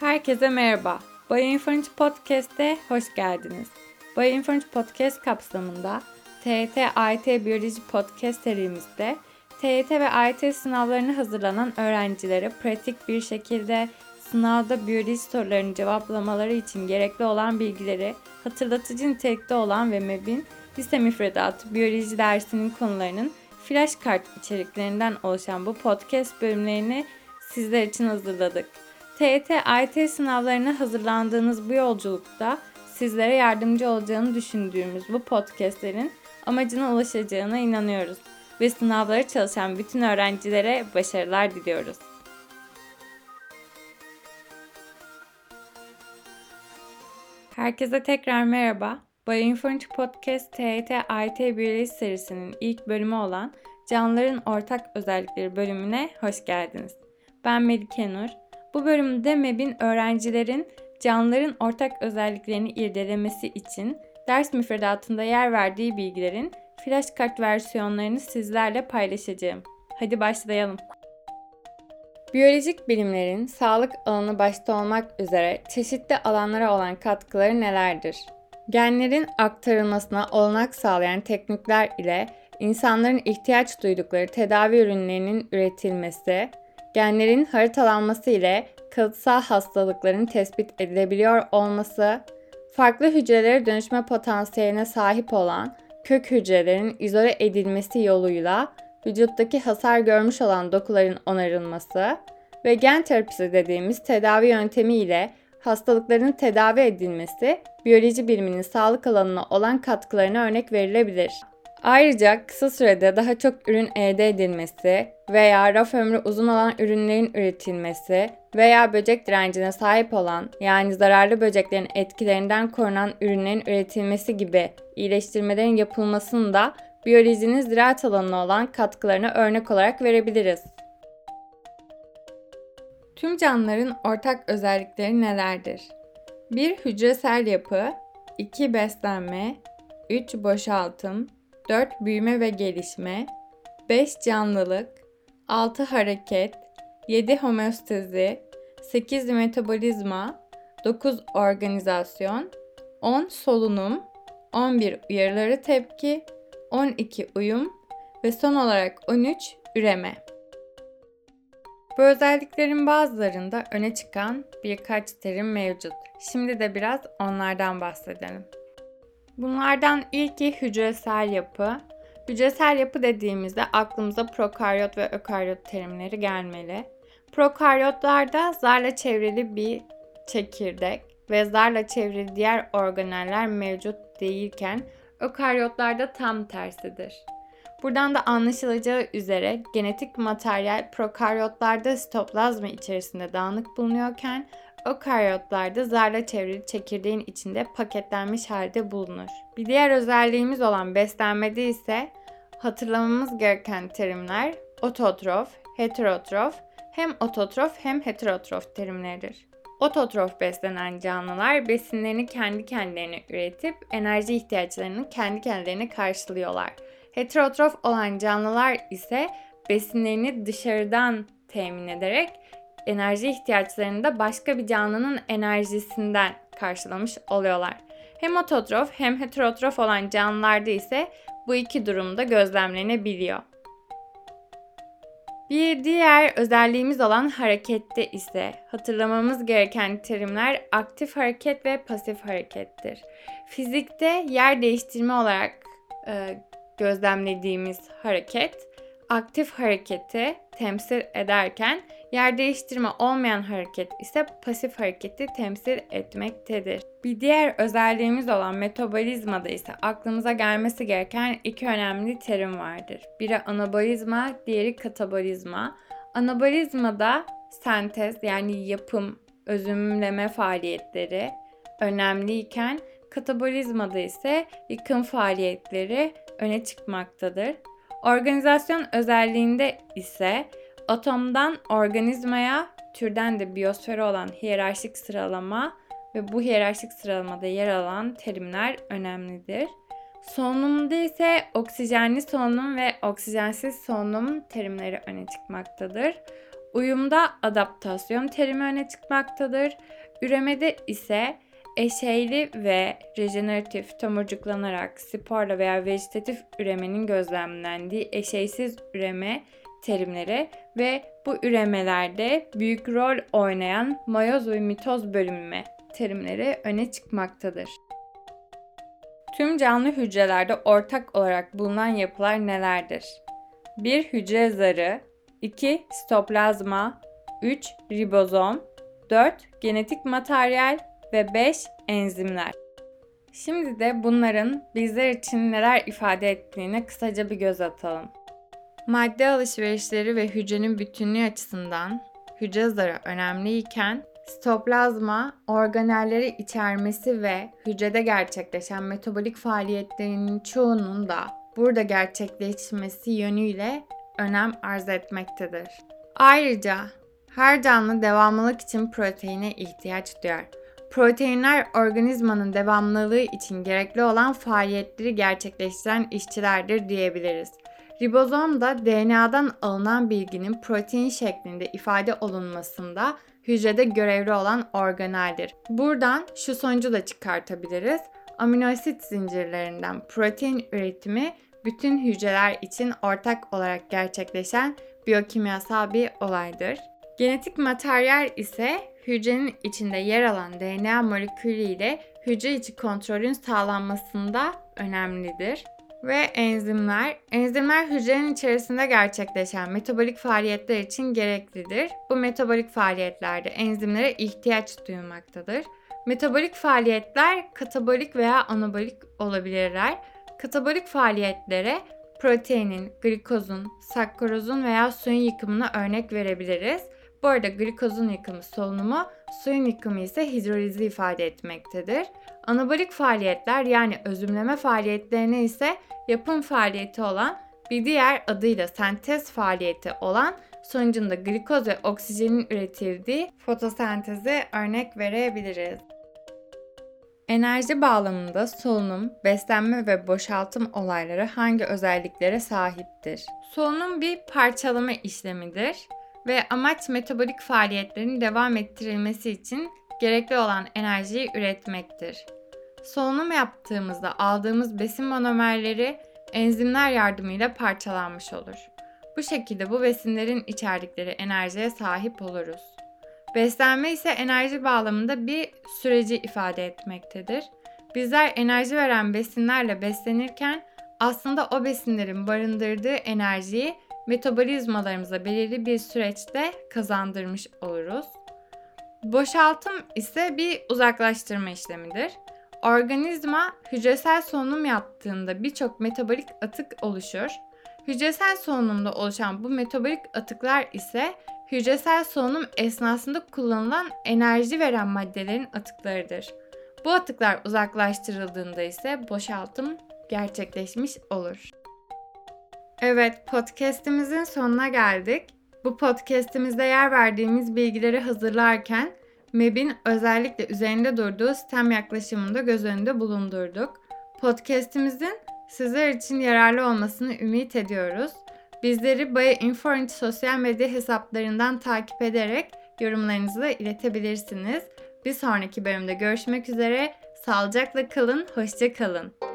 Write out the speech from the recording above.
Herkese merhaba. Bioinformati Podcast'e hoş geldiniz. Bioinformati Podcast kapsamında TET AYT Biyoloji Podcast serimizde TET ve AYT sınavlarını hazırlanan öğrencilere pratik bir şekilde sınavda biyoloji sorularını cevaplamaları için gerekli olan bilgileri hatırlatıcı nitelikte olan ve MEB'in lise müfredatı biyoloji dersinin konularının flash kart içeriklerinden oluşan bu podcast bölümlerini sizler için hazırladık. TET, AYT sınavlarına hazırlandığınız bu yolculukta sizlere yardımcı olacağını düşündüğümüz bu podcastlerin amacına ulaşacağına inanıyoruz ve sınavlara çalışan bütün öğrencilere başarılar diliyoruz. Herkese tekrar merhaba. Bioinformati Podcast TET AYT Biyoloji serisinin ilk bölümü olan Canlıların Ortak Özellikleri bölümüne hoş geldiniz. Ben Melike Nur. Bu bölümde MEB'in öğrencilerin canlıların ortak özelliklerini irdelemesi için ders müfredatında yer verdiği bilgilerin flashkart versiyonlarını sizlerle paylaşacağım. Hadi başlayalım. Biyolojik bilimlerin sağlık alanı başta olmak üzere çeşitli alanlara olan katkıları nelerdir? Genlerin aktarılmasına olanak sağlayan teknikler ile insanların ihtiyaç duydukları tedavi ürünlerinin üretilmesi, genlerin haritalanması ile kalıtsal hastalıkların tespit edilebiliyor olması, farklı hücrelere dönüşme potansiyeline sahip olan kök hücrelerin izole edilmesi yoluyla vücuttaki hasar görmüş olan dokuların onarılması ve gen terapisi dediğimiz tedavi yöntemi ile hastalıkların tedavi edilmesi biyoloji biliminin sağlık alanına olan katkılarına örnek verilebilir. Ayrıca kısa sürede daha çok ürün elde edilmesi veya raf ömrü uzun olan ürünlerin üretilmesi veya böcek direncine sahip olan yani zararlı böceklerin etkilerinden korunan ürünlerin üretilmesi gibi iyileştirmelerin yapılmasını da biyolojinin ziraat alanına olan katkılarına örnek olarak verebiliriz. Tüm canlıların ortak özellikleri nelerdir? 1. Hücresel yapı 2. Beslenme 3. Boşaltım 4. Büyüme ve gelişme 5. Canlılık 6. Hareket 7. Homeostezi 8. Metabolizma 9. Organizasyon 10. Solunum 11. Uyarıları tepki 12. Uyum ve son olarak 13. Üreme. Bu özelliklerin bazılarında öne çıkan birkaç terim mevcut. Şimdi de biraz onlardan bahsedelim. Bunlardan ilki hücresel yapı. Hücresel yapı dediğimizde aklımıza prokaryot ve ökaryot terimleri gelmeli. Prokaryotlarda zarla çevrili bir çekirdek ve zarla çevrili diğer organeller mevcut değilken ökaryotlarda tam tersidir. Buradan da anlaşılacağı üzere genetik materyal prokaryotlarda sitoplazma içerisinde dağınık bulunuyorken Ökaryotlarda zarla çevrili çekirdeğin içinde paketlenmiş halde bulunur. Bir diğer özelliğimiz olan beslenmede ise hatırlamamız gereken terimler ototrof, heterotrof, hem ototrof hem heterotrof terimleridir. Ototrof beslenen canlılar besinlerini kendi kendilerine üretip enerji ihtiyaçlarını kendi kendilerine karşılıyorlar. Heterotrof olan canlılar ise besinlerini dışarıdan temin ederek enerji ihtiyaçlarını da başka bir canlının enerjisinden karşılamış oluyorlar. Hem ototrof hem heterotrof olan canlılarda ise bu iki durumda gözlemlenebiliyor. Bir diğer özelliğimiz olan harekette ise hatırlamamız gereken terimler aktif hareket ve pasif harekettir. Fizikte yer değiştirme olarak e, gözlemlediğimiz hareket aktif hareketi temsil ederken yer değiştirme olmayan hareket ise pasif hareketi temsil etmektedir. Bir diğer özelliğimiz olan metabolizmada ise aklımıza gelmesi gereken iki önemli terim vardır. Biri anabolizma, diğeri katabolizma. Anabolizmada sentez yani yapım, özümleme faaliyetleri önemliyken katabolizmada ise yıkım faaliyetleri öne çıkmaktadır. Organizasyon özelliğinde ise atomdan organizmaya, türden de biyosfere olan hiyerarşik sıralama ve bu hiyerarşik sıralamada yer alan terimler önemlidir. Solunumda ise oksijenli solunum ve oksijensiz solunum terimleri öne çıkmaktadır. Uyumda adaptasyon terimi öne çıkmaktadır. Üremede ise eşeyli ve rejeneratif tomurcuklanarak sporla veya vejetatif üremenin gözlemlendiği eşeysiz üreme terimleri ve bu üremelerde büyük rol oynayan mayoz ve mitoz bölünme terimleri öne çıkmaktadır. Tüm canlı hücrelerde ortak olarak bulunan yapılar nelerdir? 1. Hücre zarı 2. Sitoplazma 3. Ribozom 4. Genetik materyal ve 5. Enzimler. Şimdi de bunların bizler için neler ifade ettiğine kısaca bir göz atalım. Madde alışverişleri ve hücrenin bütünlüğü açısından hücre zarı önemliyken sitoplazma organelleri içermesi ve hücrede gerçekleşen metabolik faaliyetlerinin çoğunun da burada gerçekleşmesi yönüyle önem arz etmektedir. Ayrıca her canlı devamlılık için proteine ihtiyaç duyar. Proteinler organizmanın devamlılığı için gerekli olan faaliyetleri gerçekleştiren işçilerdir diyebiliriz. Ribozom da DNA'dan alınan bilginin protein şeklinde ifade olunmasında hücrede görevli olan organeldir. Buradan şu sonucu da çıkartabiliriz. Aminoasit zincirlerinden protein üretimi bütün hücreler için ortak olarak gerçekleşen biyokimyasal bir olaydır. Genetik materyal ise hücrenin içinde yer alan DNA molekülü ile hücre içi kontrolün sağlanmasında önemlidir. Ve enzimler. Enzimler hücrenin içerisinde gerçekleşen metabolik faaliyetler için gereklidir. Bu metabolik faaliyetlerde enzimlere ihtiyaç duyulmaktadır. Metabolik faaliyetler katabolik veya anabolik olabilirler. Katabolik faaliyetlere proteinin, glikozun, sakkarozun veya suyun yıkımına örnek verebiliriz. Bu arada glikozun yıkımı solunumu, suyun yıkımı ise hidrolizi ifade etmektedir. Anabolik faaliyetler yani özümleme faaliyetlerine ise yapım faaliyeti olan bir diğer adıyla sentez faaliyeti olan sonucunda glikoz ve oksijenin üretildiği fotosenteze örnek verebiliriz. Enerji bağlamında solunum, beslenme ve boşaltım olayları hangi özelliklere sahiptir? Solunum bir parçalama işlemidir ve amaç metabolik faaliyetlerin devam ettirilmesi için gerekli olan enerjiyi üretmektir. Solunum yaptığımızda aldığımız besin monomerleri enzimler yardımıyla parçalanmış olur. Bu şekilde bu besinlerin içerdikleri enerjiye sahip oluruz. Beslenme ise enerji bağlamında bir süreci ifade etmektedir. Bizler enerji veren besinlerle beslenirken aslında o besinlerin barındırdığı enerjiyi metabolizmalarımıza belirli bir süreçte kazandırmış oluruz. Boşaltım ise bir uzaklaştırma işlemidir. Organizma hücresel solunum yaptığında birçok metabolik atık oluşur. Hücresel solunumda oluşan bu metabolik atıklar ise hücresel solunum esnasında kullanılan enerji veren maddelerin atıklarıdır. Bu atıklar uzaklaştırıldığında ise boşaltım gerçekleşmiş olur. Evet, podcast'imizin sonuna geldik. Bu podcast'imizde yer verdiğimiz bilgileri hazırlarken MEB'in özellikle üzerinde durduğu sistem yaklaşımını da göz önünde bulundurduk. Podcast'imizin sizler için yararlı olmasını ümit ediyoruz. Bizleri Baya Inforint sosyal medya hesaplarından takip ederek yorumlarınızı da iletebilirsiniz. Bir sonraki bölümde görüşmek üzere. Sağlıcakla kalın, hoşça kalın.